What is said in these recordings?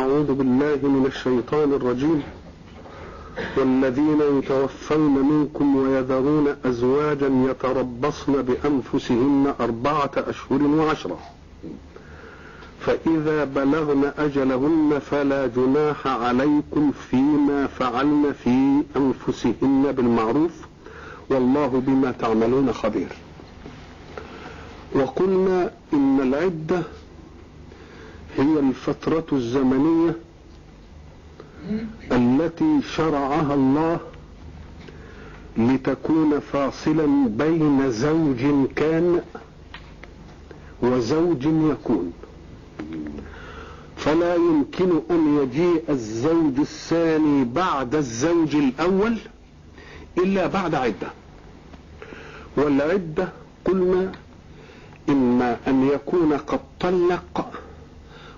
أعوذ بالله من الشيطان الرجيم. والذين يتوفون منكم ويذرون أزواجا يتربصن بأنفسهن أربعة أشهر وعشرة. فإذا بلغن أجلهن فلا جناح عليكم فيما فعلن في أنفسهن بالمعروف. والله بما تعملون خبير. وقلنا إن العدة هي الفترة الزمنية التي شرعها الله لتكون فاصلا بين زوج كان وزوج يكون. فلا يمكن أن يجيء الزوج الثاني بعد الزوج الأول إلا بعد عدة. والعدة قلنا إما أن يكون قد طلق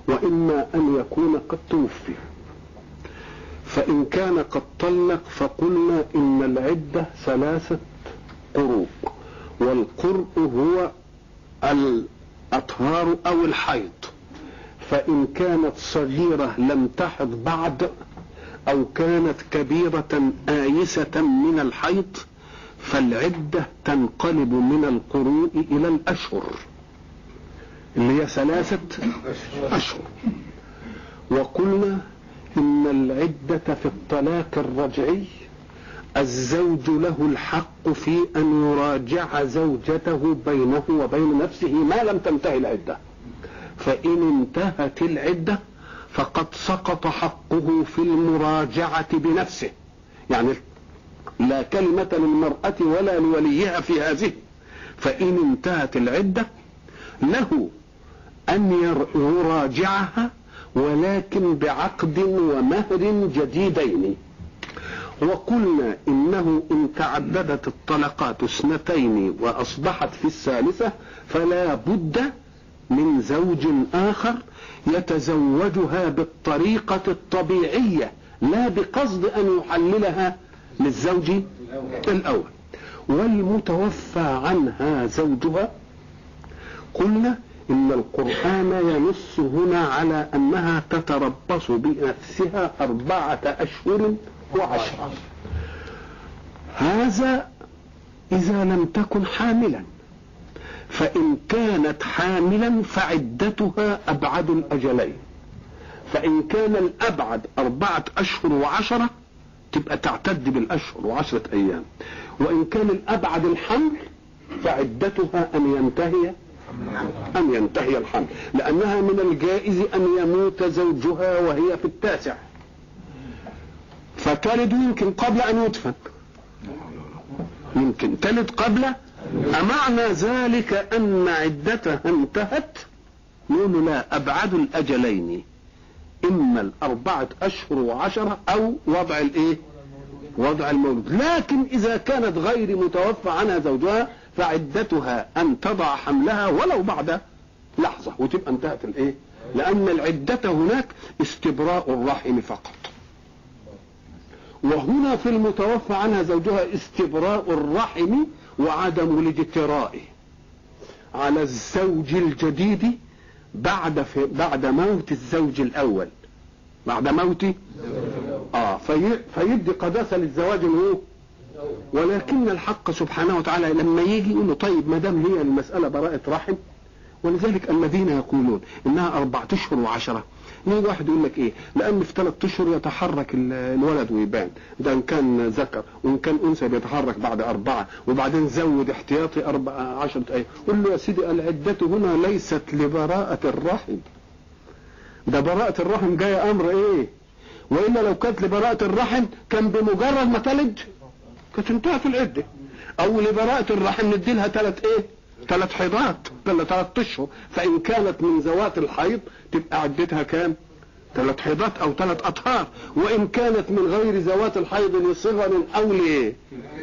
وإما أن يكون قد توفي. فإن كان قد طلق فقلنا إن العدة ثلاثة قروء والقرء هو الأطهار أو الحيض. فإن كانت صغيرة لم تحض بعد أو كانت كبيرة آيسة من الحيض فالعدة تنقلب من القروء إلى الأشهر. اللي هي ثلاثة أشهر. وقلنا إن العدة في الطلاق الرجعي الزوج له الحق في أن يراجع زوجته بينه وبين نفسه ما لم تنتهي العدة. فإن انتهت العدة فقد سقط حقه في المراجعة بنفسه. يعني لا كلمة للمرأة ولا لوليها في هذه. فإن انتهت العدة له أن يراجعها ولكن بعقد ومهر جديدين. وقلنا إنه إن تعددت الطلقات اثنتين وأصبحت في الثالثة فلا بد من زوج آخر يتزوجها بالطريقة الطبيعية لا بقصد أن يحللها للزوج الأول. والمتوفى عنها زوجها قلنا إن القرآن ينص هنا على أنها تتربص بنفسها أربعة أشهر وعشرة. هذا إذا لم تكن حاملا. فإن كانت حاملا فعدتها أبعد الأجلين. فإن كان الأبعد أربعة أشهر وعشرة تبقى تعتد بالأشهر وعشرة أيام. وإن كان الأبعد الحمل فعدتها أن ينتهي أن ينتهي الحمل لأنها من الجائز أن يموت زوجها وهي في التاسع. فتلد يمكن قبل أن يدفن. يمكن تلد قبل. أمعنى ذلك أن عدتها انتهت؟ نقول لا أبعد الأجلين. إما الأربعة أشهر وعشرة أو وضع الإيه؟ وضع المولود. لكن إذا كانت غير متوفى عنها زوجها فعدتها أن تضع حملها ولو بعد لحظة وتبقى انتهت الإيه؟ لأن العدة هناك استبراء الرحم فقط. وهنا في المتوفى عنها زوجها استبراء الرحم وعدم الاجتراء على الزوج الجديد بعد في بعد موت الزوج الأول. بعد موت؟ آه في فيدي قداسة للزواج هو ولكن الحق سبحانه وتعالى لما يجي يقول له طيب ما دام هي المسألة براءة رحم ولذلك الذين يقولون إنها أربعة أشهر وعشرة. يجي واحد يقول لك إيه؟ لأن في ثلاث أشهر يتحرك الولد ويبان ده ان كان ذكر وإن كان أنثى بيتحرك بعد أربعة وبعدين زود احتياطي أربع عشرة أيام. قل له يا سيدي العدة هنا ليست لبراءة الرحم. ده براءة الرحم جاية أمر إيه؟ وإلا لو كانت لبراءة الرحم كان بمجرد ما تلد كانت انتهت العدة. أو لبراءه الرحم ندي لها ثلاث إيه؟ ثلاث حيضات ولا ثلاث اشهر فإن كانت من ذوات الحيض تبقى عدتها كام؟ ثلاث حيضات أو ثلاث أطهار. وإن كانت من غير ذوات الحيض لصغر أو لايه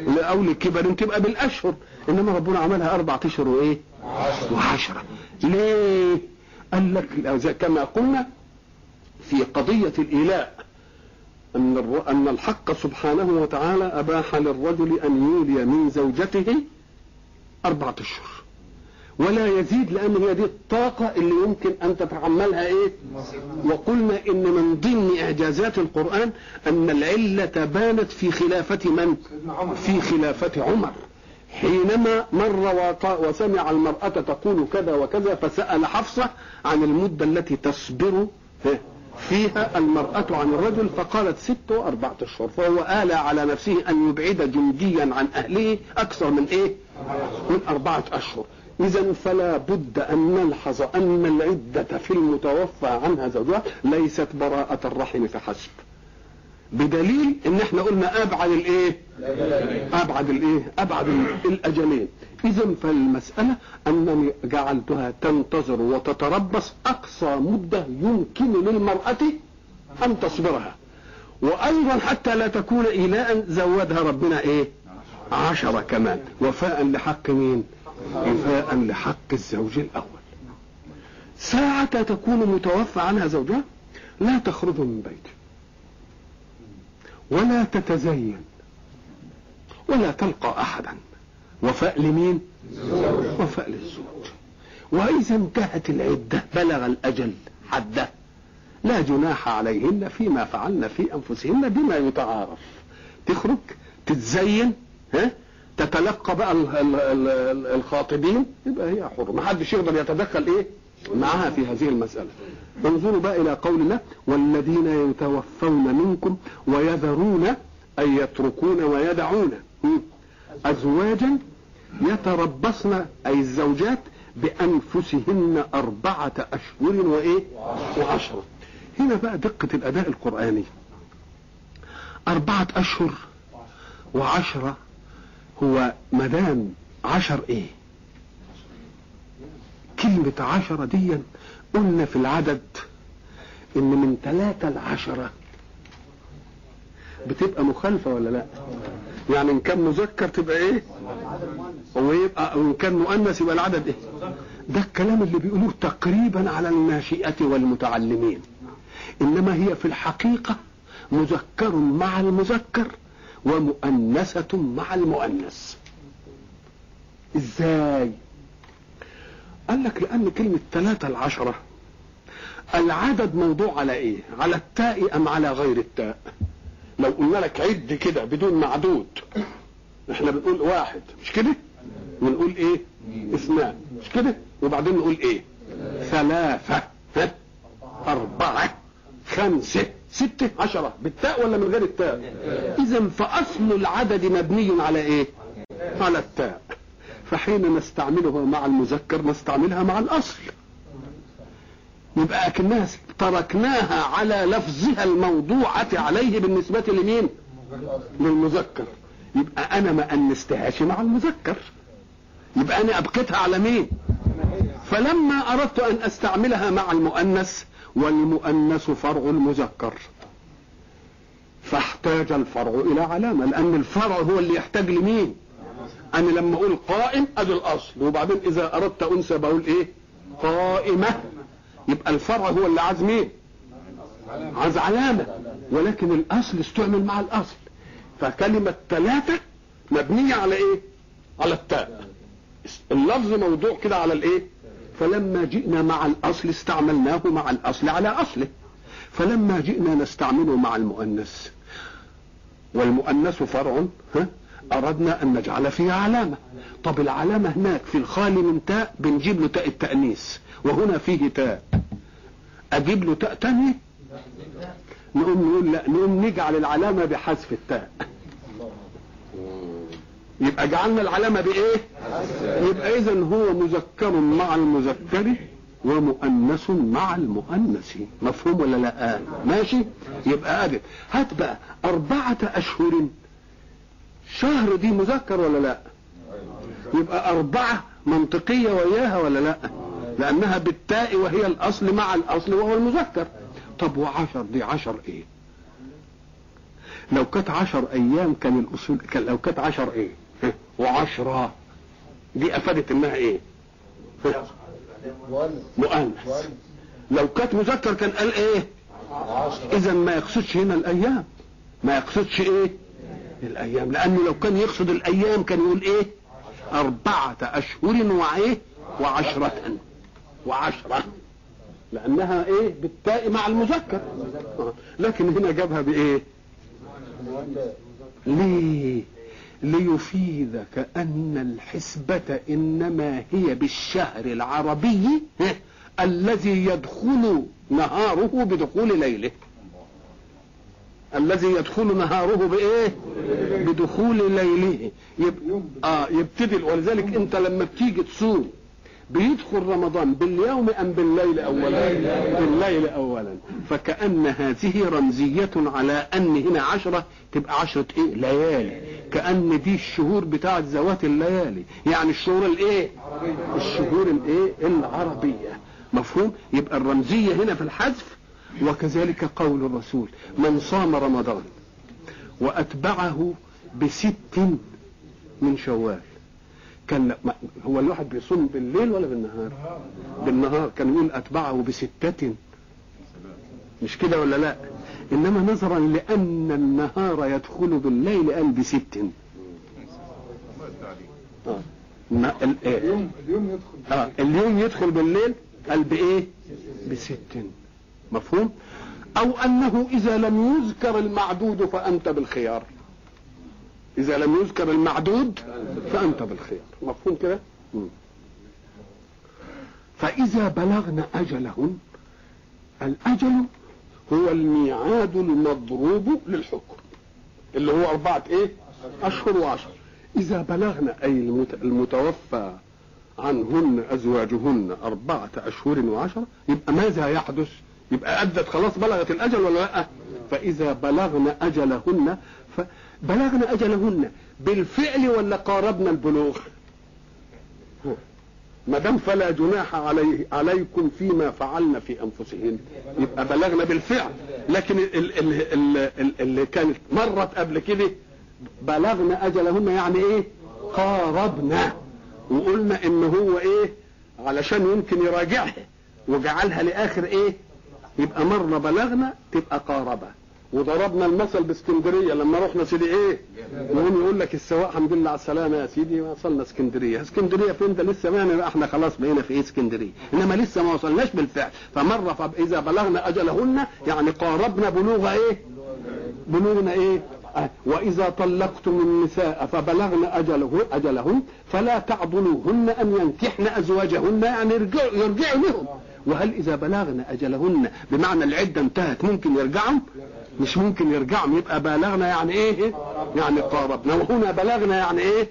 أو لكبر تبقى بالأشهر. إنما ربنا عملها أربع أشهر وإيه؟ وعشرة. ليه؟ قال لك كما قلنا في قضية الإيلاء أن. أن الحق سبحانه وتعالى أباح للرجل أن يولي من زوجته أربعة أشهر. ولا يزيد لأن هي دي الطاقة اللي يمكن أن تتحملها إيه؟ وقلنا إن من ضمن إعجازات القرآن أن العلة بانت في خلافة من؟ في خلافة عمر. حينما مر وسمع المرأة تقول كذا وكذا فسأل حفصة عن المدة التي تصبر فيها المرأة عن الرجل فقالت ست وأربعة أشهر فهو آلى على نفسه أن يبعد جنديا عن أهله أكثر من إيه؟ من أربعة أشهر. إذا فلا بد أن نلحظ أن العدة في المتوفى عنها زوجها ليست براءة الرحم فحسب بدليل إن إحنا قلنا أبعد الإيه؟ أبعد الإيه؟ أبعد الأجلين. اذا فالمسألة أنني جعلتها تنتظر وتتربص أقصى مدة يمكن للمرأة أن تصبرها. وأيضا حتى لا تكون ايلاء زودها ربنا إيه؟ عشرة كمان. وفاء لحق مين؟ وفاء لحق الزوج الأول. ساعة تكون متوفى عنها زوجها لا تخرج من بيته ولا تتزين. ولا تلقى احدا. وفاء لمين وفاء للزوج وإذا انتهت العدة بلغ الأجل حده. لا جناح عليهن فيما فعلن في أنفسهن بما يتعارف. تخرج تتزين ها؟ تتلقى بقى الخاطبين. يبقى هي حر ما حدش يقدر يتدخل إيه؟ معها في هذه المسألة. انظروا بقى إلى قول الله والذين يتوفون منكم ويذرون أي يتركون ويدعون أزواجا يتربصن أي الزوجات بأنفسهن أربعة أشهر وإيه؟ وعشرة هنا بقى دقة الأداء القرآني. أربعة أشهر وعشرة هو مدام عشر إيه؟ كلمة عشرة دي قلنا في العدد إن من ثلاثة لعشرة. بتبقى مخالفة ولا لا؟ يعني إن كان مذكر تبقى إيه؟ ويبقى إن كان مؤنث يبقى العدد إيه؟ ده الكلام اللي بيقولوه تقريبا على الناشئة والمتعلمين. إنما هي في الحقيقة مذكر مع المذكر ومؤنثة مع المؤنث. إزاي؟ قال لك لأن كلمة ثلاثة العشرة العدد موضوع على إيه؟ على التاء أم على غير التاء؟ لو قلنا لك عد كده بدون معدود إحنا بنقول واحد مش كده؟ ونقول إيه؟ اثنان مش كده؟ وبعدين نقول إيه؟ ثلاثة؟ أربعة خمسة ستة عشرة بالتاء ولا من غير التاء؟ إذا فأصل العدد مبني على إيه؟ على التاء فحين نستعمله مع المذكر نستعملها مع الأصل يبقى أكنها تركناها على لفظها الموضوعة عليه بالنسبة لمين؟ للمذكر. يبقى أنا ما أنستهاش مع المذكر. يبقى أنا أبقيتها على مين؟ فلما أردت أن أستعملها مع المؤنث والمؤنث فرع المذكر. فاحتاج الفرع إلى علامة لأن الفرع هو اللي يحتاج لمين؟ أنا لما أقول قائم أدي الأصل. وبعدين إذا أردت أنثى بقول إيه؟ قائمة. يبقى الفرع هو اللي عايز مين؟ عايز علامة. ولكن الأصل استعمل مع الأصل. فكلمة ثلاثة مبنية على إيه؟ على التاء. اللفظ موضوع كده على الإيه؟ فلما جئنا مع الأصل استعملناه مع الأصل على أصله. فلما جئنا نستعمله مع المؤنث. والمؤنث فرع ها؟ أردنا أن نجعل فيها علامة. طب العلامة هناك في الخالي من تاء بنجيب له تاء التأنيث. وهنا فيه تاء. أجيب له تاء تانية نقوم نقول لا نقوم نجعل العلامة بحذف التاء. يبقى جعلنا العلامة بإيه؟ يبقى إذا هو مذكر مع المذكر ومؤنث مع المؤنث. مفهوم ولا لا؟ آه. ماشي؟ يبقى أدب هات بقى أربعة أشهر. شهر دي مذكر ولا لا؟ يبقى أربعة منطقية وياها ولا لا؟ لأنها بالتاء وهي الأصل مع الأصل وهو المذكر. طب وعشر دي عشر إيه؟ لو كانت عشر أيام كان الأصول كان لو كانت عشر إيه؟ وعشرة. دي أفادت إنها إيه؟ مؤنث. لو كانت مذكر كان قال إيه؟ إذا ما يقصدش هنا الأيام. ما يقصدش إيه؟ الأيام. لأنه لو كان يقصد الأيام كان يقول إيه؟ أربعة أشهر وإيه وعشرة. وعشرة. لأنها إيه؟ بالتاء مع المذكر. لكن هنا جابها بإيه؟ ليه ليفيدك أن الحسبة إنما هي بالشهر العربي الذي يدخل نهاره بدخول ليله. الذي يدخل نهاره بإيه؟ بدخول ليله. يب... آه يبتدي. ولذلك أنت لما بتيجي تصوم بيدخل رمضان باليوم أم بالليل اولا؟ بالليل. اولا. فكأن هذه رمزية على أن هنا عشرة تبقى عشرة إيه؟ ليالي. كأن دي الشهور بتاعة ذوات الليالي. يعني الشهور الإيه؟ الشهور الإيه؟ العربية. مفهوم؟ يبقى الرمزية هنا في الحذف وكذلك قول الرسول من صام رمضان وأتبعه بست من شوال كان هو الواحد بيصوم بالليل ولا بالنهار؟ بالنهار. كان يقول أتبعه بستة. مش كده ولا لا؟ إنما نظرا لأن النهار يدخل بالليل قال بست آه. اليوم يدخل آه. اليوم يدخل بالليل قال بإيه؟ بست مفهوم؟ أو أنه إذا لم يذكر المعدود فأنت بالخيار. إذا لم يذكر المعدود فأنت بالخيار مفهوم كده؟ فإذا بلغن اجلهن الأجل هو الميعاد المضروب للحكم اللي هو أربعة إيه؟ أشهر وعشر. إذا بلغن أي المتوفى عنهن أزواجهن أربعة أشهر وعشره يبقى ماذا يحدث؟ يبقى أدت خلاص بلغت الأجل ولا لأ؟ فإذا بلغن أجلهن بلغن أجلهن بالفعل ولا قاربنا البلوغ؟ ما دام فلا جناح علي عليكم فيما فعلن في أنفسهن. يبقى بلغنا بالفعل. لكن اللي كانت مرت قبل كده بلغنا أجلهن يعني إيه؟ قاربنا. وقلنا إن هو إيه؟ علشان يمكن يراجعها وجعلها لآخر إيه؟ يبقى مرة بلغنا تبقى قاربة. وضربنا المثل باسكندرية لما رحنا سيدي إيه؟ وهم يقول لك السواق الحمد لله على السلامة يا سيدي وصلنا اسكندرية. اسكندرية فين؟ ده لسه ما إحنا خلاص بقينا في إيه؟ اسكندرية. إنما لسه ما وصلناش بالفعل. فمرة إذا بلغنا أجلهن يعني قاربنا بلوغ إيه؟ بلوغنا إيه؟ وإذا طلقتم النساء فبلغن أجله أجلهن فلا تعضلوهن أن ينكحن أزواجهن يعني يرجعوا يرجعوا لهم. وهل إذا بلغن أجلهن بمعنى العدة انتهت ممكن يرجعوا مش ممكن يرجعوا يبقى بلغنا يعني إيه؟ يعني قاربنا وهنا بلغنا يعني إيه؟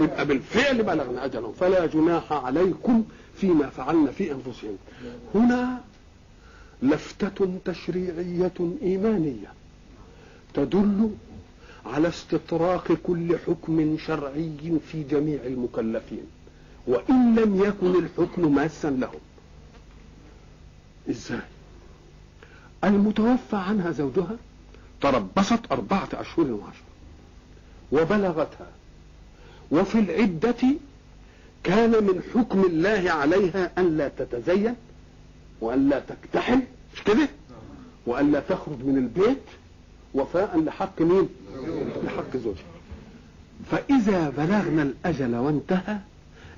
يبقى بالفعل بلغنا أجلهم فلا جناح عليكم فيما فعلنا في أنفسهم هنا لفتة تشريعية إيمانية تدل على استطراق كل حكم شرعي في جميع المكلفين. وإن لم يكن الحكم ماسا لهم. إزاي؟ المتوفى عنها زوجها تربصت أربعة أشهر وعشر وبلغتها وفي العدة كان من حكم الله عليها أن لا تتزين وأن لا تكتحل مش كده؟ وأن لا تخرج من البيت وفاء لحق مين؟ لحق زوجها. فإذا بلغنا الأجل وانتهى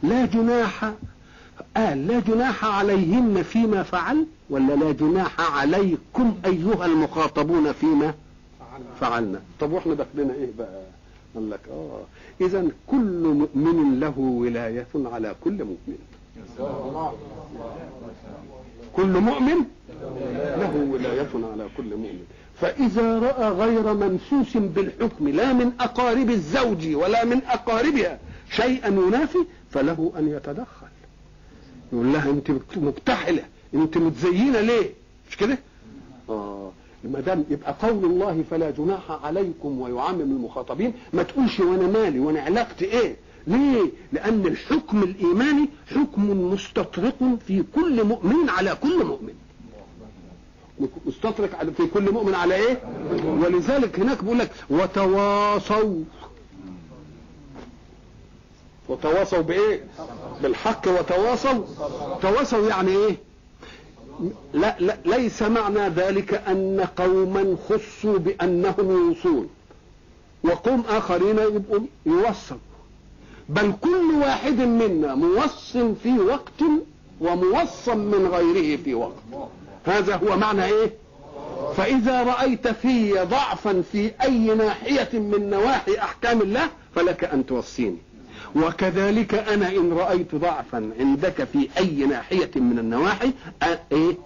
لا جناح قال لا جناح عليهن فيما فعل ولا لا جناح عليكم أيها المخاطبون فيما فعلنا؟ طب وإحنا داخلنا إيه بقى؟ قال لك آه اذا كل مؤمن له ولاية على كل مؤمن. كل مؤمن له ولاية على كل مؤمن. فإذا رأى غير ممسوس بالحكم لا من أقارب الزوج ولا من أقاربها شيئا ينافي فله أن يتدخل. يقول لها أنت مكتحلة أنت متزينة ليه؟ مش كده؟ آه ما دام يبقى قول الله فلا جناح عليكم ويعمم المخاطبين ما تقولش وأنا مالي وأنا علاقتي إيه؟ ليه؟ لأن الحكم الإيماني حكم مستطرق في كل مؤمن على كل مؤمن. مستطرق في كل مؤمن على إيه؟ ولذلك هناك بيقول لك وتواصوا وتواصوا بإيه؟ بالحق وتواصوا. تواصوا يعني إيه؟ لا, لا ليس معنى ذلك أن قوما خصوا بأنهم يوصون. وقوم آخرين يبقوا يوصوا بل كل واحد منا موص في وقت وموصم من غيره في وقت. هذا هو معنى إيه؟ فإذا رأيت في ضعفا في أي ناحية من نواحي أحكام الله فلك أن توصيني. وكذلك أنا إن رأيت ضعفا عندك في أي ناحية من النواحي أ... إيه؟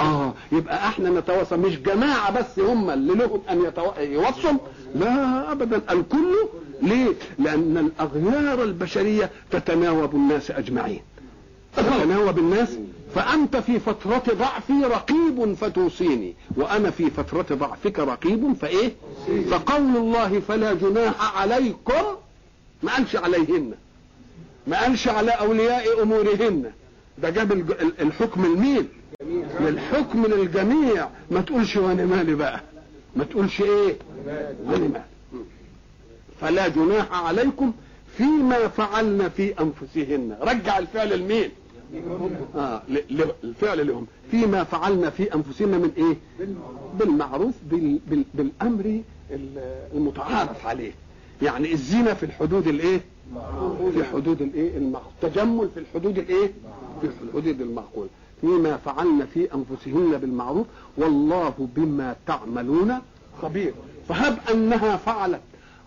آه يبقى إحنا نتواصل. مش جماعة بس هم اللي لهم أن يتو... يوصل لا ابدا. الكل ليه؟ لأن الأغيار البشرية تتناوب الناس أجمعين. تتناوب الناس. فأنت في فترة ضعفي رقيب فتوصيني. وأنا في فترة ضعفك رقيب فإيه؟ فقول الله فلا جناح عليكم ما قالش عليهن. ما قالش على أولياء أمورهن. ده جاب الحكم لمين للحكم للجميع. ما تقولش وأنا مالي بقى. ما تقولش إيه؟ وأنا مالي فلا جناح عليكم فيما فعلن في أنفسهن. رجع الفعل لمين آه الفعل لهم فيما فعلنا في انفسنا من إيه؟ بالمعروف بال بال بالأمر المتعارف عليه. يعني الزنا في الحدود الايه؟ في حدود الايه؟ المعقول. التجمل في الحدود الايه؟ في الحدود المعقول. فيما فعلنا في أنفسهن بالمعروف والله بما تعملون خبير. فهب أنها فعلت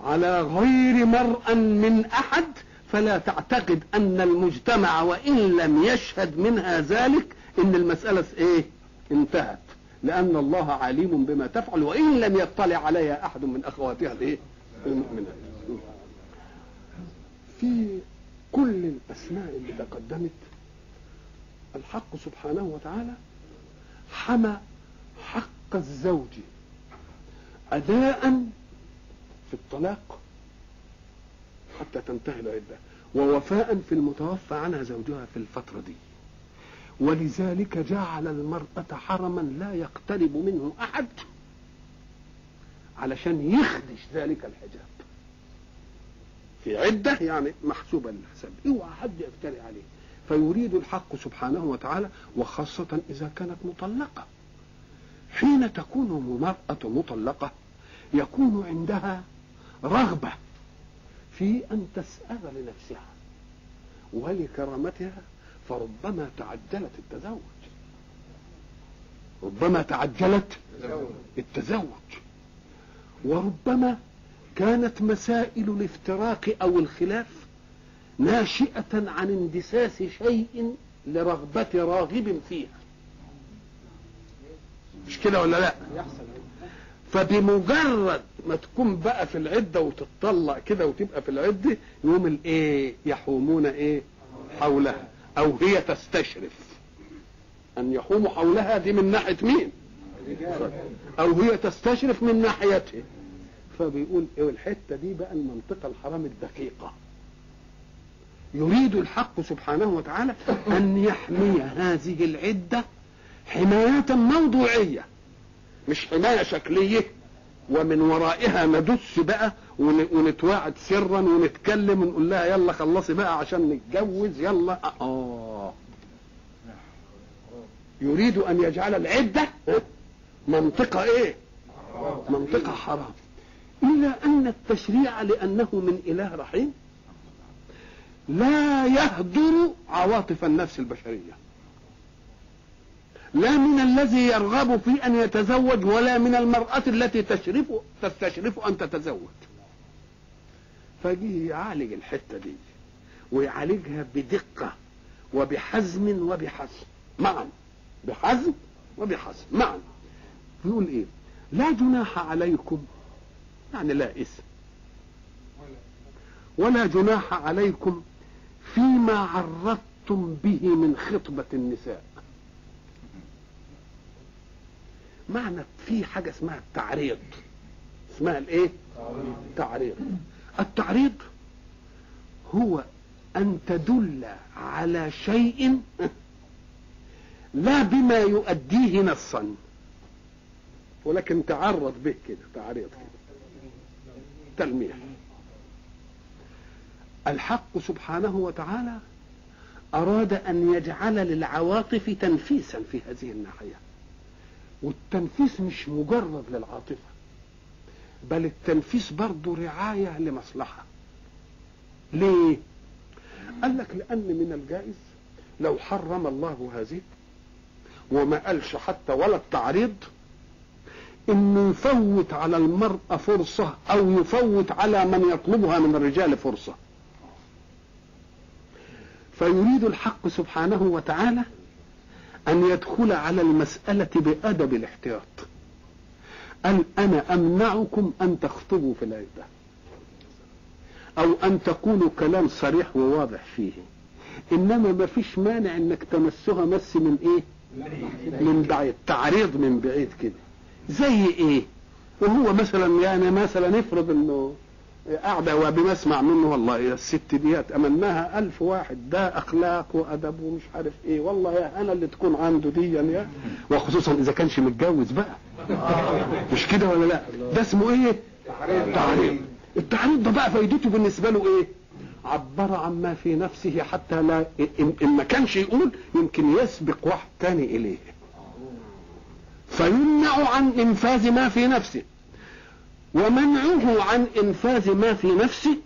على غير مرأى من أحد فلا تعتقد أن المجتمع وإن لم يشهد منها ذلك إن المسألة إيه؟ انتهت. لأن الله عليم بما تفعل وإن لم يطلع عليها أحد من أخواتها الايه المؤمنات. في كل الأسماء اللي تقدمت الحق سبحانه وتعالى حمى حق الزوج اداء في الطلاق حتى تنتهي العدة ووفاء في المتوفى عنها زوجها في الفترة دي. ولذلك جعل المرأة حرما لا يقترب منه أحد. علشان يخدش ذلك الحجاب. في عدة يعني محسوبة للحساب. اوعى حد يفتري عليه. فيريد الحق سبحانه وتعالى وخاصة إذا كانت مطلقة. حين تكون المرأة مطلقة يكون عندها رغبة في أن تسأل لنفسها. ولكرامتها فربما تعجلت التزوج. ربما تعجلت التزوج. وربما كانت مسائل الافتراق أو الخلاف ناشئة عن اندساس شيء لرغبة راغب فيها. مش كده ولا لا؟ فبمجرد ما تكون بقى في العدة وتتطلق كده وتبقى في العدة يوم الايه يحومون إيه حولها أو هي تستشرف. أن يحوموا حولها دي من ناحية مين؟ أو هي تستشرف من ناحيته. فبيقول إيه الحتة دي بقى المنطقة الحرام الدقيقة. يريد الحق سبحانه وتعالى أن يحمي هذه العدة حماية موضوعية مش حماية شكلية. ومن ورائها ندس بقى ونتواعد سرا ونتكلم ونقول لها يلا خلصي بقى عشان نتجوز يلا. آه. يريد أن يجعل العدة منطقة إيه؟ منطقة حرام. الا أن التشريع لأنه من إله رحيم لا يهدر عواطف النفس البشرية. لا من الذي يرغب في أن يتزوج ولا من المرأة التي تشرف تستشرف أن تتزوج. فجيه يعالج الحتة دي ويعالجها بدقة وبحزم وبحزم معا. بحزم وبحزم معا. يقول إيه؟ لا جناح عليكم يعني لا اسم ولا جناح عليكم فيما عرضتم به من خطبة النساء. معنى في حاجة اسمها التعريض. اسمها الإيه؟ تعريض. التعريض هو أن تدل على شيء لا بما يؤديه نصا. ولكن تعرض به كده تعريض كده. تلميح. الحق سبحانه وتعالى أراد أن يجعل للعواطف تنفيسا في هذه الناحية. والتنفيس مش مجرد للعاطفة بل التنفيس برضه رعاية لمصلحة. ليه؟ قال لك لأن من الجائز لو حرم الله هذه وما قالش حتى ولا التعريض إنه يفوت على المرأة فرصة أو يفوت على من يطلبها من الرجال فرصة. فيريد الحق سبحانه وتعالى أن يدخل على المسألة بأدب الاحتياط. قال أنا أمنعكم أن تخطبوا في العدة أو أن تقولوا كلام صريح وواضح فيه. إنما ما فيش مانع إنك تمسها مس من إيه؟ من بعيد. تعريض من بعيد كده. زي إيه؟ وهو مثلا يعني مثلا افرض إنه قاعدة وبنسمع منه والله يا الست ديت أمناها ألف واحد ده أخلاق وأدب ومش عارف إيه. والله يا أنا اللي تكون عنده دي يا. وخصوصا إذا كانش متجوز بقى. مش كده ولا لا؟ ده اسمه إيه؟ تعريض التعريض ده بقى فايدته بالنسبة له إيه؟ عبر عما في نفسه حتى لا إن ما كانش يقول يمكن يسبق واحد تاني إليه. فيمنع عن إنفاذ ما في نفسه. ومنعه عن إنفاذ ما في نفسه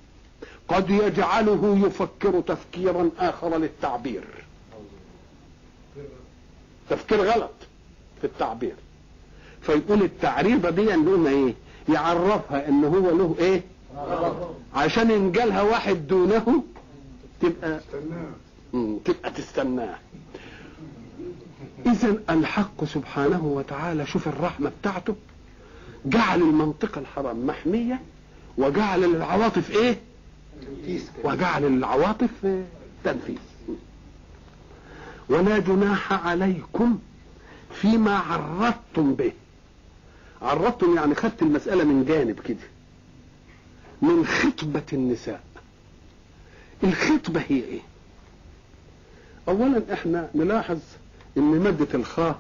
قد يجعله يفكر تفكيرا آخر للتعبير. تفكير غلط في التعبير. فيقول التعريضة دي لهم إيه؟ يعرفها إن هو له إيه؟ عشان إن جالها واحد دونه تبقى تبقى تستناه. اذا الحق سبحانه وتعالى شوف الرحمة بتاعته. جعل المنطقة الحرام محمية وجعل للعواطف إيه؟ وجعل للعواطف تنفيذ. ولا جناح عليكم فيما عرضتم به. عرضتم يعني خدت المسألة من جانب كده. من خطبة النساء. الخطبة هي إيه؟ اولا إحنا نلاحظ إن مادة الخاء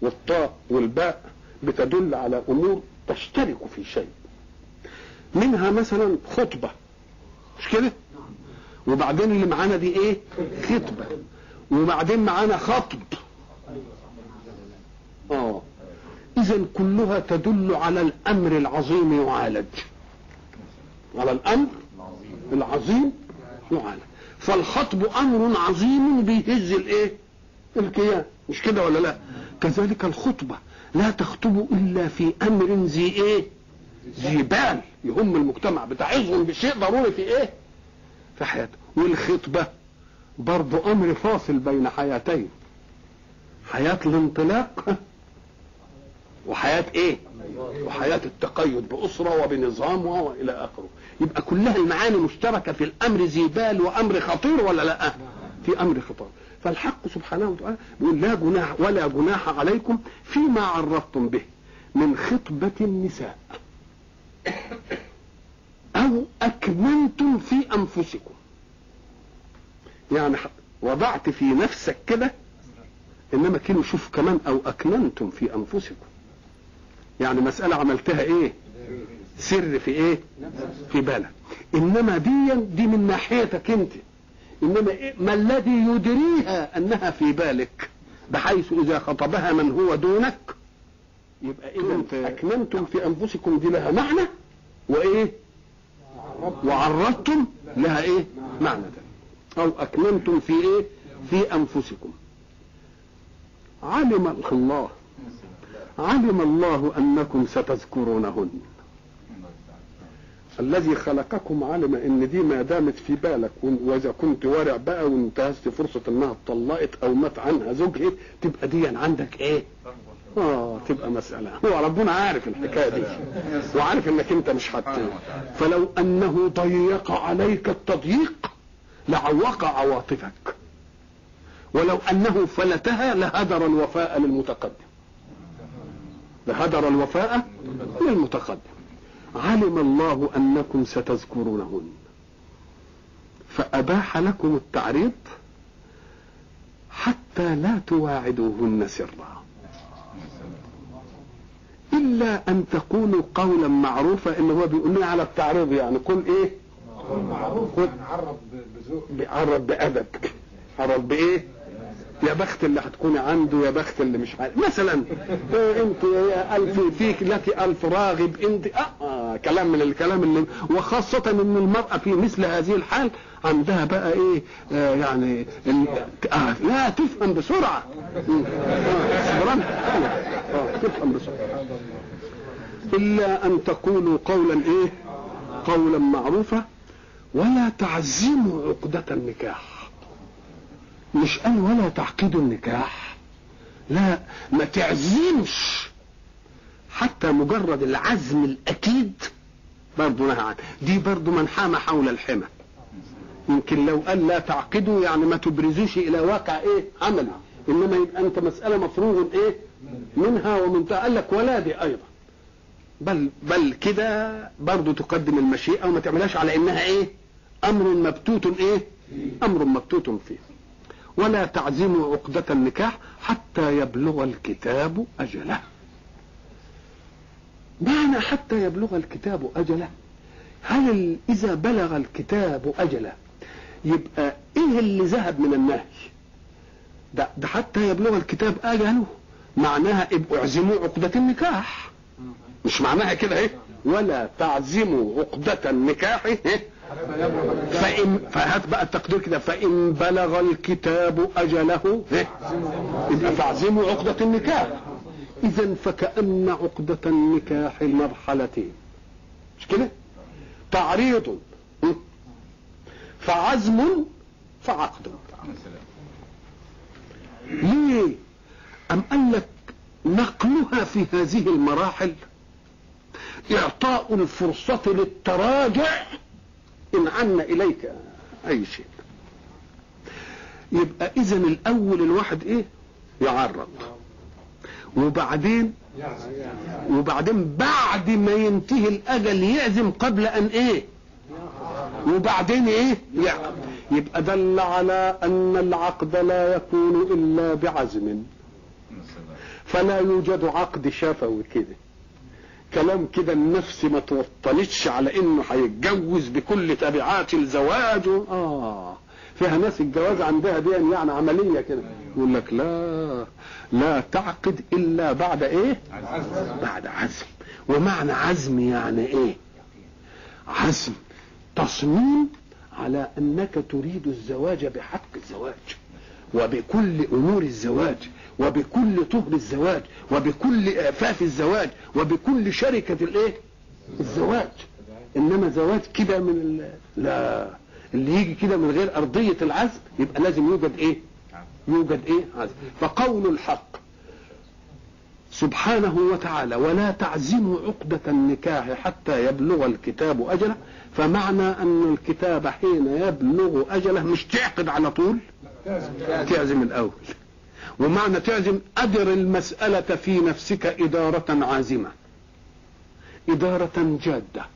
والطاء والباء بتدل على أمور تشترك في شيء. منها مثلا خطبة. مش كده؟ وبعدين اللي معانا دي إيه؟ خطبة. وبعدين معانا خطب. آه. اذا كلها تدل على الأمر العظيم يعالج. على الأمر العظيم يعالج. فالخطب أمر عظيم بيهز الإيه؟ الكيان مش كده ولا لا؟ كذلك الخطبة لا تخطب إلا في أمر ذي إيه؟ ذي بال. يهم المجتمع بتعظهم بشيء ضروري في إيه؟ في حياته. والخطبة برضو أمر فاصل بين حياتين. حياة الانطلاق وحياة إيه؟ وحياة التقيد بأسرة وبنظام وإلى آخره. يبقى كلها المعاني مشتركة في الأمر ذي بال وأمر خطير ولا لا؟ في أمر خطير. فالحق سبحانه وتعالى بيقول لا جناح ولا جناح عليكم فيما عرضتم به من خطبة النساء. أو اكننتم في أنفسكم. يعني وضعت في نفسك كده إنما كانوا شوف كمان أو اكننتم في أنفسكم. يعني مسألة عملتها إيه؟ سر في إيه؟ في بالك. إنما دي دي من ناحيتك أنت. إنما إيه؟ ما الذي يدريها أنها في بالك؟ بحيث إذا خطبها من هو دونك يبقى اذا اكننتم في أنفسكم دي لها معنى وإيه؟ وعرضتم لها إيه؟ معنى ده. أو اكننتم في إيه؟ في أنفسكم. علم الله علم الله أنكم ستذكرونهن. الذي خلقكم علم إن دي ما دامت في بالك وإذا كنت وارع بقى وانتهزت فرصة إنها اتطلقت أو مات عنها زوجها تبقى دي عندك إيه؟ آه تبقى مسألة. هو ربنا عارف الحكاية دي وعارف إنك أنت مش هت فلو أنه ضيق عليك التضييق لعوق عواطفك ولو أنه فلتها لهدر الوفاء للمتقدم. لهدر الوفاء للمتقدم. علم الله أنكم ستذكرونهن. فأباح لكم التعريض حتى لا تواعدوهن سرا. إلا أن تقولوا قولا معروفا إن هو بيقول على التعريض يعني. كل إيه؟ قول معروف يعني عرب بذوق عرض بأدب. عرض بإيه؟ يا بخت اللي هتكوني عنده يا بخت اللي مش عارف. مثلا إيه أنت ألف فيك لك ألف راغب أنت كلام من الكلام اللي وخاصة إن المرأة في مثل هذه الحال عندها بقى إيه آه يعني آه لا تفهم بسرعة مم. آه،. آه، تفهم بسرعة إلا أن تقولوا قولا إيه قولا معروفا ولا تعزموا عقدة النكاح مش قال ولا تعقدوا النكاح لا ما تعزمش حتى مجرد العزم الأكيد برضه نهى عنه. دي برضه من حام حول الحمى. يمكن لو قال لا تعقدوا يعني ما تبرزوش إلى واقع إيه؟ عملي. إنما يبقى أنت مسألة مفروغ إيه؟ منها ومنتهى. قال لك ولا دي أيضا. بل بل كده برضه تقدم المشيئة وما تعملهاش على إنها إيه؟ أمر مبتوت إيه؟ أمر مبتوت فيه. ولا تعزموا عقدة النكاح حتى يبلغ الكتاب أجله. معنى حتى يبلغ الكتاب أجله؟ هل إذا بلغ الكتاب أجله يبقى إيه اللي ذهب من النهي ده, ده حتى يبلغ الكتاب أجله معناها ابقوا اعزموا عقدة النكاح. مش معناها كده إيه؟ ولا تعزموا عقدة النكاح. إيه؟ فإن فهات بقى التقدير كده فإن بلغ الكتاب أجله إيه؟ فاعزموا عقدة النكاح. إذا فكأن عقدة النكاح مرحلتين مش كده؟ تعريض? فعزم فعقد ليه؟ أم قال لك نقلها في هذه المراحل إعطاء الفرصة للتراجع إن عنا إليك أي شيء يبقى إذا الأول الواحد إيه يعرض وبعدين وبعدين بعد ما ينتهي الأجل يعزم قبل أن إيه؟ وبعدين إيه؟ يعقد يبقى دل على أن العقد لا يكون إلا بعزم. فلا يوجد عقد شفوي كده. كلام كده النفس ما توطنتش على إنه هيتجوز بكل تبعات الزواج. آه. فيها ناس الجواز عندها دي يعني عملية كده. يقول لك لا لا تعقد إلا بعد إيه؟ بعد عزم. ومعنى عزم يعني إيه؟ عزم. تصميم على أنك تريد الزواج بحق الزواج وبكل أمور الزواج وبكل طهر الزواج وبكل اعفاف الزواج وبكل شركة الإيه؟ الزواج. إنما زواج كده من. لا. اللي يجي كده من غير أرضية العزم يبقى لازم يوجد إيه؟ يوجد إيه؟ عزم. فقول الحق. سبحانه وتعالى ولا تعزموا عقدة النكاح حتى يبلغ الكتاب أجله. فمعنى أن الكتاب حين يبلغ أجله مش تعقد على طول؟ تعزم الأول. ومعنى تعزم أدر المسألة في نفسك إدارة عازمة. إدارة جادة.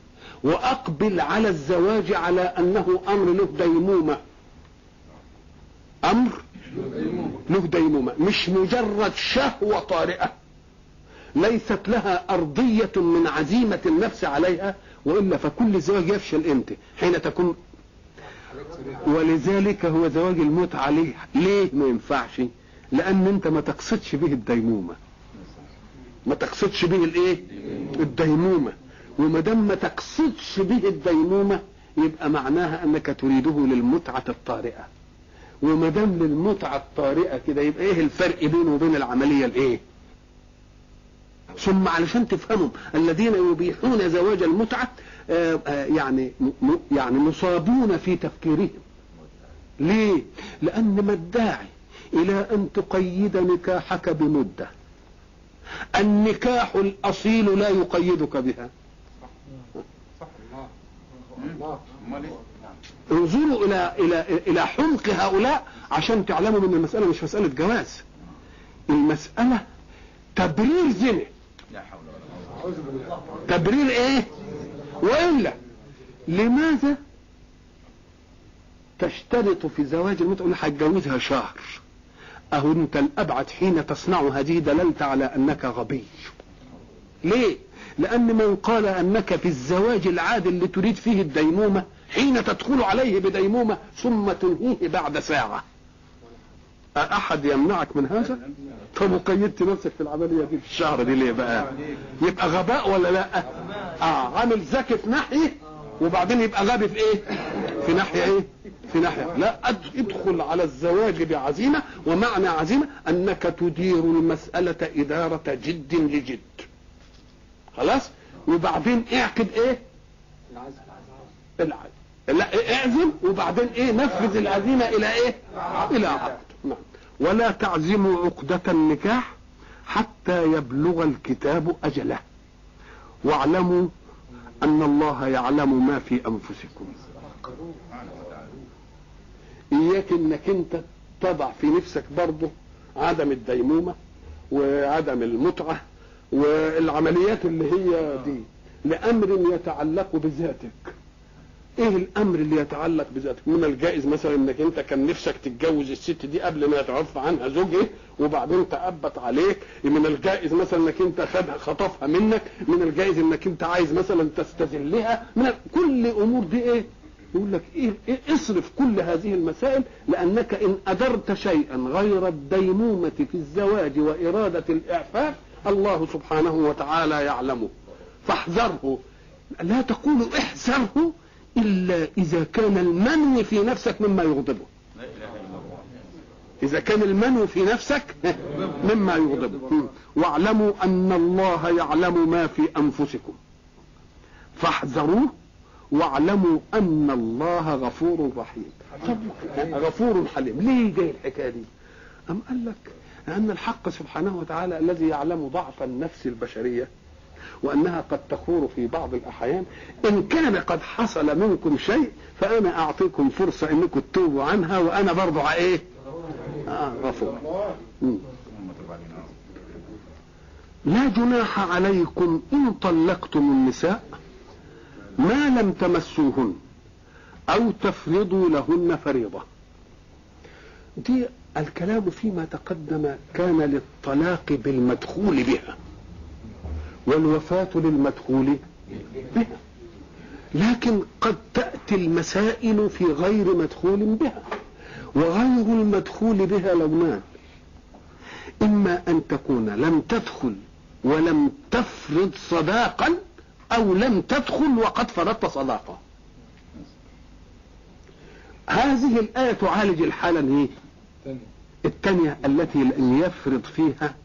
وأقبل على الزواج على أنه أمر له ديمومة. أمر له ديمومة. مش مجرد شهوة طارئة. ليست لها أرضية من عزيمة النفس عليها وإلا فكل زواج يفشل إمتى حين تكون. ولذلك هو زواج المتعة ليه ليه ما ينفعش؟ لأن أنت ما تقصدش به الديمومة. ما تقصدش به الإيه؟ الديمومة. وما دام ما تقصدش به الديمومة يبقى معناها أنك تريده للمتعة الطارئة. وما دام للمتعة الطارئة كده يبقى إيه الفرق بينه وبين العملية الإيه؟ ثم علشان تفهموا الذين يبيحون زواج المتعة آه، آه، يعني يعني مصابون في تفكيرهم. ليه؟ لأن ما الداعي إلى أن تقيد نكاحك بمدة. النكاح الأصيل لا يقيدك بها. انظروا إلى إلى إلى حمق هؤلاء عشان تعلموا إن المسألة مش مسألة جواز. المسألة تبرير زنا لا حول ولا قوه تبرير إيه؟ وإلا لماذا تشترط في زواج المتعة؟ اللي هتجوزها شهر. أهو أنت الأبعد حين تصنع هذه دللت على أنك غبي. ليه؟ لأن من قال أنك في الزواج العادي اللي تريد فيه الديمومة حين تدخل عليه بديمومة ثم تنهيه بعد ساعة أحد يمنعك من هذا؟ طب وقيدت نفسك في العملية دي في الشهر دي ليه بقى؟ يبقى غباء ولا لأ؟ آه عامل ذكي في ناحية وبعدين يبقى غبي في إيه؟ في ناحية إيه؟ في ناحية لا ادخل على الزواج بعزيمة ومعنى عزيمة أنك تدير المسألة إدارة جد لجد خلاص؟ وبعدين اعقد إيه؟ العزم لا اعزم وبعدين إيه؟ نفذ العزيمة إلى إيه؟ إلى عقد. نعم. ولا تعزموا عقدة النكاح حتى يبلغ الكتاب أجله. واعلموا أن الله يعلم ما في أنفسكم. إياك إنك أنت تضع في نفسك برضه عدم الديمومة وعدم المتعة والعمليات اللي هي دي لأمر يتعلق بذاتك. إيه الأمر اللي يتعلق بذاتك؟ من الجائز مثلا إنك أنت كان نفسك تتجوز الست دي قبل ما يتعرف عنها زوجها وبعدين تأبت عليك. من الجائز مثلا إنك أنت خدها خطفها منك. من الجائز إنك أنت عايز مثلا تستذلها. من كل أمور دي إيه؟ يقول لك إيه, إيه؟ اصرف كل هذه المسائل لأنك إن أدرت شيئا غير الديمومه في الزواج وإرادة الإعفاف الله سبحانه وتعالى يعلمه. فاحذره. لا تقول احذره إلا إذا كان المنوي في نفسك مما يغضبه. إذا كان المنوي في نفسك مما يغضبه. واعلموا أن الله يعلم ما في أنفسكم. فاحذروه. واعلموا أن الله غفور رحيم. غفور حليم. ليه جاي الحكاية دي؟ أم قال لك لأن الحق سبحانه وتعالى الذي يعلم ضعف النفس البشرية وأنها قد تخور في بعض الأحيان إن كان قد حصل منكم شيء فأنا أعطيكم فرصة إنكم تتوبوا عنها وأنا برضه إيه؟ آه غفور. لا جناح عليكم إن طلقتم النساء ما لم تمسوهن أو تفرضوا لهن فريضة. دي الكلام فيما تقدم كان للطلاق بالمدخول بها والوفاة للمدخول بها. لكن قد تأتي المسائل في غير مدخول بها وغير المدخول بها لونان. إما أن تكون لم تدخل ولم تفرض صداقا أو لم تدخل وقد فرضت صداقة هذه الآية تعالج الحالة؟ الثانية التي يفرض فيها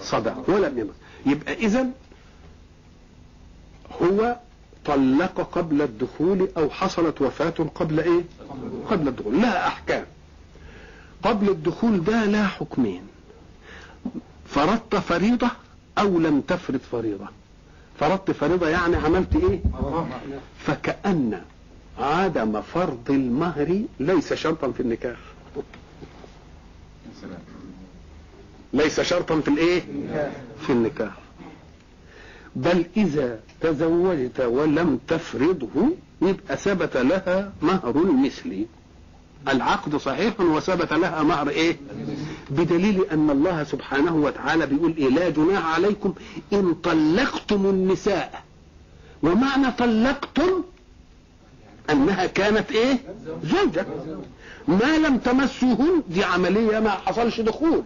صداق ولم يمس يبقى إذا هو طلق قبل الدخول أو حصلت وفاة قبل إيه؟ قبل الدخول. لها أحكام. قبل الدخول ده لها حكمين. فرضت فريضة أو لم تفرض فريضة. فرضت فريضة يعني عملت إيه؟ فكأن عدم فرض المهر ليس شرطا في النكاح. ليس شرطا في الإيه؟ في النكاح. بل إذا تزوجت ولم تفرضه يبقى ثبت لها مهر المثل. العقد صحيح وثبت لها مهر إيه؟ بدليل أن الله سبحانه وتعالى بيقول إيه؟ لا جناح عليكم إن طلقتم النساء. ومعنى طلقتم؟ أنها كانت إيه؟ زوجة. ما لم تمسوهن دي عملية ما حصلش دخول.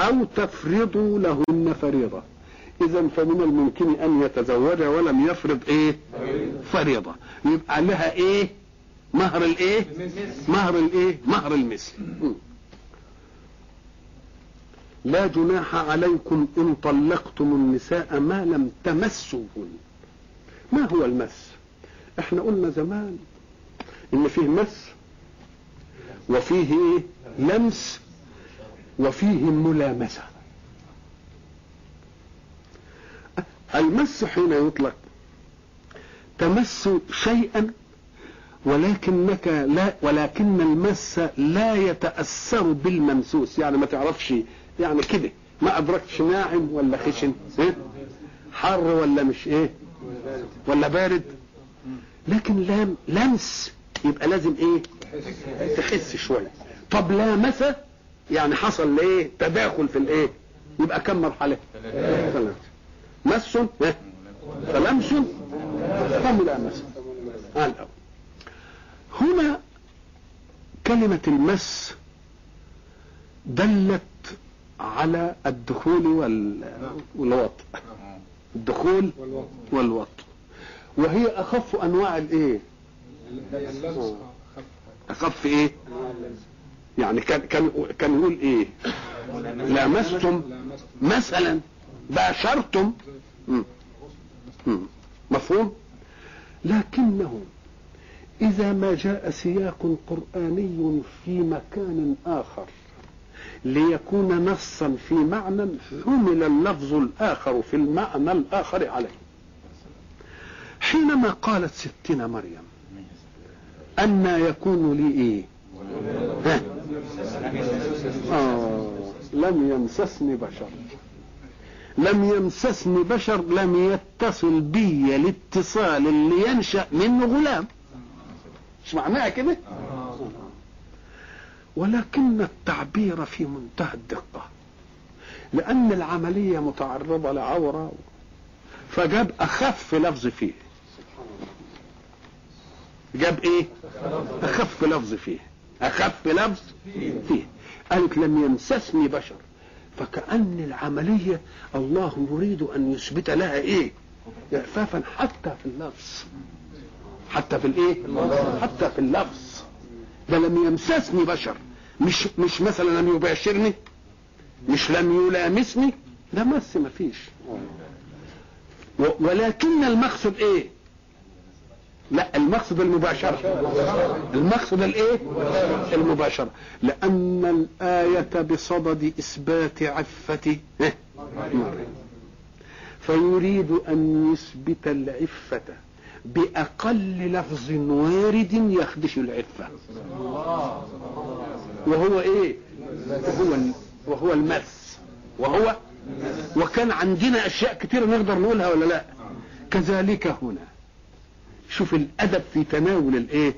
أو تفرضوا لهن فريضة. اذا فمن الممكن أن يتزوج ولم يفرض إيه؟ فريضة. يبقى لها إيه؟ مهر الإيه؟ مهر الإيه؟ مهر المثل. لا جناح عليكم إن طلقتم النساء ما لم تمسوهن. ما هو المس؟ إحنا قلنا زمان إن فيه مس وفيه إيه لمس وفيه ملامسة. المس حين يطلق تمس شيئا ولكنك لا ولكن المس لا يتأثر بالممسوس يعني ما تعرفش يعني كده ما أدركتش ناعم ولا خشن إيه؟ حر ولا مش إيه؟ ولا بارد. لكن لام لمس يبقى لازم إيه؟ تحس شوية. طب لامس يعني حصل إيه تداخل في الإيه؟ يبقى كم مرحلة؟ ثلاثة. مس؟ إيه؟ فلمس فملامسة آه الأول. هنا كلمة المس دلت على الدخول وال... والوطء الدخول والوطء وهي أخف أنواع الإيه؟ أخف إيه؟ يعني كان كان كان يقول إيه؟ لامستم مثلا باشرتم. مفهوم؟ لكنه إذا ما جاء سياق قرآني في مكان آخر ليكون نصا في معنى حمل اللفظ الآخر في المعنى الآخر عليه. حينما قالت ستنا مريم أن يكون لي إيه؟ ها؟ آه لم يمسسني بشر. لم يمسسني بشر لم يتصل بي الاتصال اللي ينشأ منه غلام. مش معناها كده؟ ولكن التعبير في منتهى الدقة. لأن العملية متعرضة لعورة فجاب أخف لفظ فيه. جاب إيه؟ أخف لفظ فيه. أخف لفظ فيه. قالت لم يمسسني بشر. فكأن العملية الله يريد أن يثبت لها إيه؟ إعفافا حتى في اللفظ. حتى في الإيه؟ حتى في اللفظ. ده لم يمسسني بشر. مش مش مثلا لم يباشرني؟ مش لم يلامسني؟ ده مس مفيش ولكن المقصد إيه؟ لا المقصد المباشرة. المقصد الإيه؟ المباشرة. لأن الآية بصدد إثبات عفة. فيريد أن يثبت العفة بأقل لفظ وارد يخدش العفة. وهو إيه؟ وهو وهو المس. وهو وكان عندنا أشياء كتير نقدر نقولها ولا لا؟ كذلك هنا. شوف الأدب في تناول الإيه؟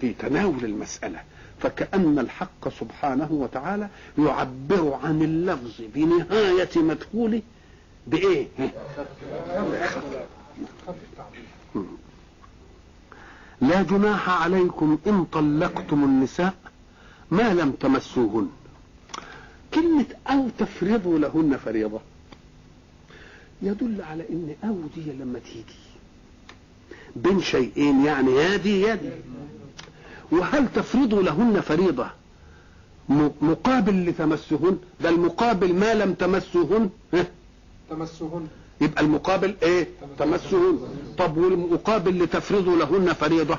في تناول المسألة. فكأن الحق سبحانه وتعالى يعبر عن اللفظ بنهاية مدخوله بإيه؟ لا جناح عليكم إن طلقتم النساء ما لم تمسوهن. كلمة أو تفرضوا لهن فريضة يدل على إن أو دي لما تيجي. بين شيئين يعني يا دي يا دي وهل تفرضوا لهن فريضة؟ مقابل لتمسهن ده المقابل ما لم تمسوهن ها؟ تمسهن. يبقى المقابل إيه؟ تمسهن. طب والمقابل لتفرضوا لهن فريضة؟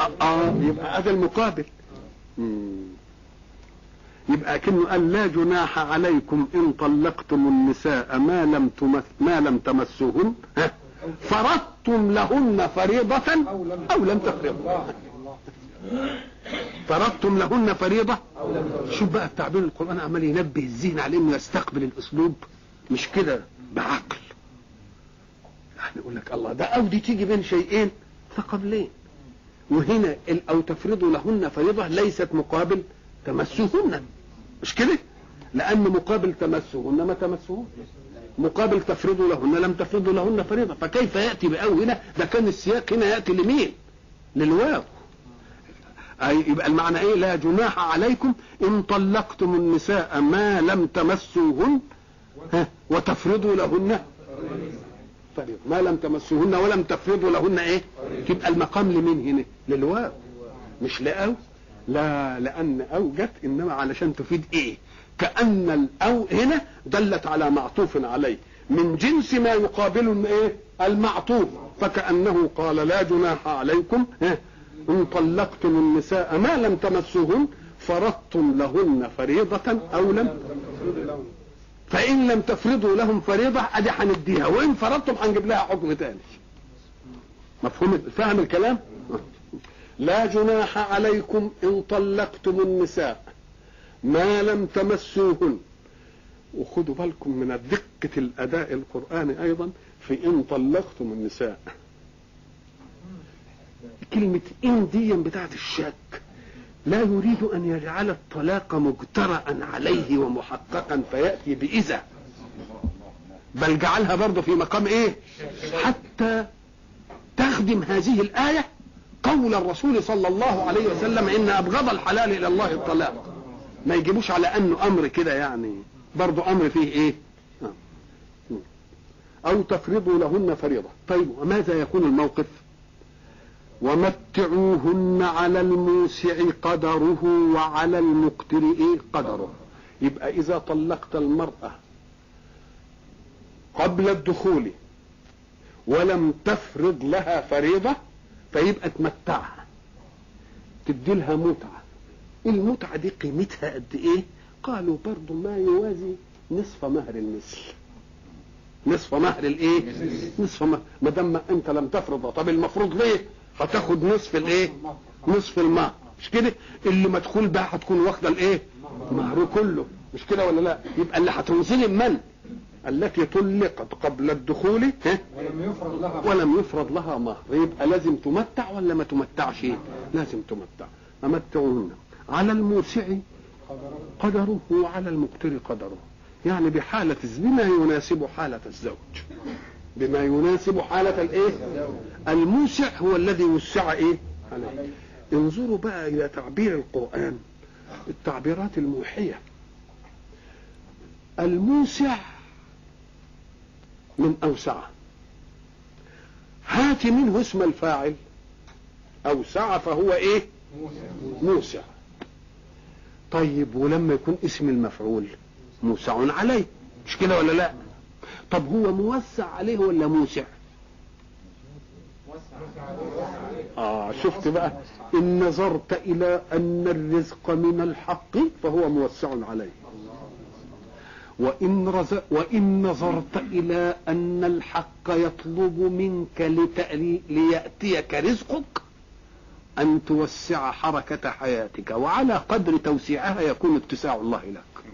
آه, آه يبقى هذا المقابل. يبقى كأنه قال لا جناح عليكم إن طلقتم النساء ما لم تمس ما لم تمسوهن ها؟ فرضتم لهن فريضة أو لم تفرضوا. فرضتم لهن فريضة؟ شوف بقى التعبير القرآن عمال ينبه الذهن على إنه يستقبل الأسلوب. مش كده؟ بعقل. يعني يقول لك الله ده أو دي تيجي بين شيئين. فقبلين وهنا أو تفرضوا لهن فريضة ليست مقابل تمسهن مش كده؟ لأن مقابل تمسهن ما تمسهن مقابل تفرضوا لهن لم تفرضوا لهن فريضة. فكيف يأتي بأو هنا ده كان السياق هنا يأتي لمين؟ للواو. أي يبقى المعنى إيه؟ لا جناح عليكم إن طلقتم النساء ما لم تمسوهن. وتفرضوا لهن فريضة. ما لم تمسوهن ولم تفرضوا لهن إيه؟ تبقى المقام لمين هنا؟ للواو. مش لأو؟ لا لأن أو جت إنما علشان تفيد إيه؟ كأن الأو هنا دلت على معطوف عليه. من جنس ما يقابل إيه؟ المعطوف. فكأنه قال لا جناح عليكم. إن طلقتم النساء ما لم تمسوهن فرضتم لهن فريضة أو لم فإن لم تفرضوا لهم فريضة أدي هنديها وإن فرضتم هنجيب لها حكم تاني. مفهوم فاهم الكلام؟ لا جناح عليكم إن طلقتم النساء. ما لم تمسوهن. وخدوا بالكم من دقة الأداء القرآني أيضا في إن طلقتم النساء. كلمة إن دي بتاعت الشك. لا يريد أن يجعل الطلاق مجترأ عليه ومحققا فيأتي بإذا بل جعلها برضه في مقام إيه؟ حتى تخدم هذه الآية قول الرسول صلى الله عليه وسلم إن أبغض الحلال إلى الله الطلاق. ما يجيبوش على أنه أمر كده يعني. برضه أمر فيه إيه؟ آه. أو تفرضوا لهن فريضة. طيب وماذا يكون الموقف؟ ومتعوهن على الموسع قدره وعلى المقتر إيه قدره. يبقى إذا طلقت المرأة قبل الدخول ولم تفرض لها فريضة فيبقى تمتعها تدي لها متعة. المتعة دي قيمتها قد إيه؟ قالوا برضو ما يوازي نصف مهر المثل. نصف مهر الإيه؟ نصف مهر. ما دام أنت لم تفرض طب المفروض ليه؟ هتاخد نصف الإيه؟ نصف المهر مش كده؟ اللي مدخول بقى هتكون واخدة الإيه؟ مهر كله. مش كده ولا لا؟ يبقى اللي هتنزل من التي طلقت قبل الدخول ها؟ ولم يفرض لها ولم يفرض لها مهر. يبقى لازم تمتع ولا ما تمتعش؟ لازم تمتع. أمتعهن على الموسع قدره وعلى المقتر قدره. يعني بحالة بما يناسب حالة الزوج. بما يناسب حالة الإيه؟ الموسع هو الذي وسع إيه؟ عليه. انظروا بقى إلى تعبير القرآن التعبيرات الموحية. الموسع من أوسع. هات منه اسم الفاعل. أوسع فهو إيه؟ موسع. طيب ولما يكون اسم المفعول موسع عليه مش كده ولا لا؟ طب هو موسع عليه ولا موسع؟ آه شفت بقى. إن نظرت إلى أن الرزق من الحق فهو موسع عليه. وإن. وإن نظرت إلى أن الحق يطلب منك لتألي... ليأتيك رزقك أن توسع حركة حياتك وعلى قدر توسيعها يكون اتساع الله لك.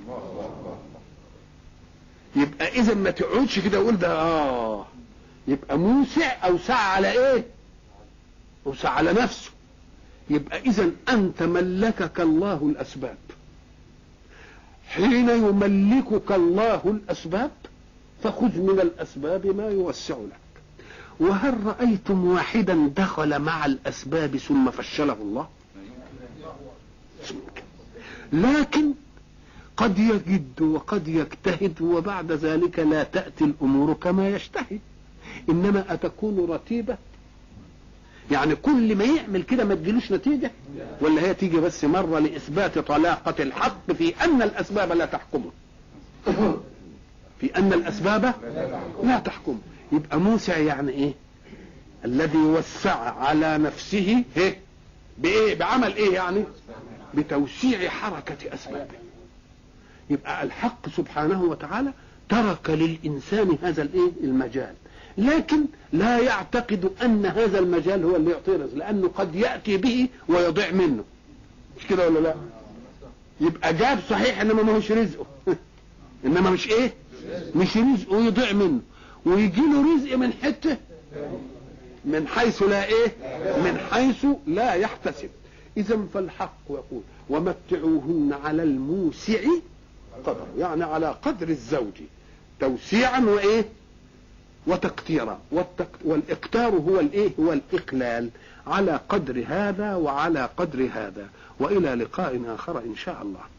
يبقى إذا ما تقعدش كده وقول ده آه. يبقى موسع أوسع على إيه؟ أوسع على نفسه. يبقى إذا أنت ملكك الله الأسباب. حين يملكك الله الأسباب فخذ من الأسباب ما يوسع لك. وهل رأيتم واحدا دخل مع الأسباب ثم فشله الله؟ لكن قد يجد وقد يجتهد وبعد ذلك لا تأتي الأمور كما يجتهد إنما أتكون رتيبة. يعني كل ما يعمل كده ما تجيلوش نتيجة. ولا هي تيجي بس مرة لإثبات طلاقة الحق في أن الأسباب لا تحكمه. في أن الأسباب لا تحكم يبقى موسع يعني إيه؟ الذي وسع على نفسه إيه؟ بإيه؟ بعمل إيه يعني؟ بتوسيع حركة أسبابه يبقى الحق سبحانه وتعالى ترك للإنسان هذا الإيه؟ المجال. لكن لا يعتقد أن هذا المجال هو اللي يعطيه رزق لأنه قد يأتي به ويضيع منه. مش كده ولا لا؟ يبقى جاب صحيح إنما ما هوش رزقه. إنما مش إيه؟ مش رزقه يضيع منه. ويجي له رزق من حتة من حيث لا إيه؟ من حيث لا يحتسب. اذا فالحق يقول ومتعوهن على الموسع قدر يعني على قدر الزوج توسيعا وإيه؟ وتقتيرا. والإقتار هو الإيه؟ هو الإقلال. على قدر هذا وعلى قدر هذا. وإلى لقاء آخر إن شاء الله.